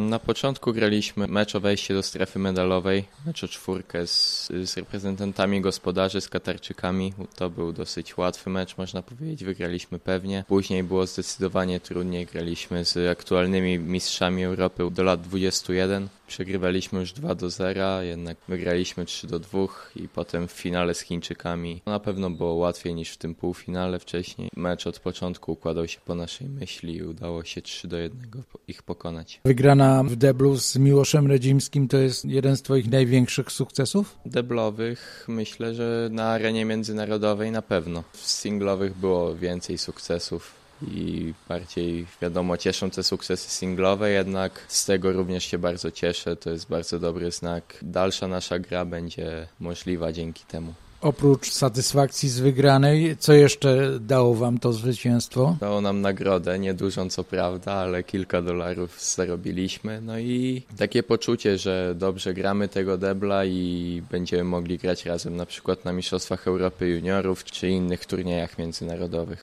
Na początku graliśmy mecz o wejście do strefy medalowej, mecz o czwórkę z, z reprezentantami gospodarzy, z Katarczykami. To był dosyć łatwy mecz, można powiedzieć, wygraliśmy pewnie. Później było zdecydowanie trudniej, graliśmy z aktualnymi mistrzami Europy do lat 21. Przegrywaliśmy już 2 do 0, jednak wygraliśmy 3 do 2 i potem w finale z Chińczykami. Na pewno było łatwiej niż w tym półfinale wcześniej. Mecz od początku układał się po naszej myśli i udało się 3 do 1 ich pokonać. Wygrana w deblu z Miłoszem Redzimskim to jest jeden z Twoich największych sukcesów? Deblowych myślę, że na arenie międzynarodowej na pewno. W singlowych było więcej sukcesów i bardziej wiadomo cieszą te sukcesy singlowe, jednak z tego również się bardzo cieszę. To jest bardzo dobry znak. Dalsza nasza gra będzie możliwa dzięki temu. Oprócz satysfakcji z wygranej, co jeszcze dało Wam to zwycięstwo? Dało nam nagrodę, niedużą co prawda, ale kilka dolarów zarobiliśmy. No i takie poczucie, że dobrze gramy tego debla i będziemy mogli grać razem na przykład na Mistrzostwach Europy Juniorów czy innych turniejach międzynarodowych.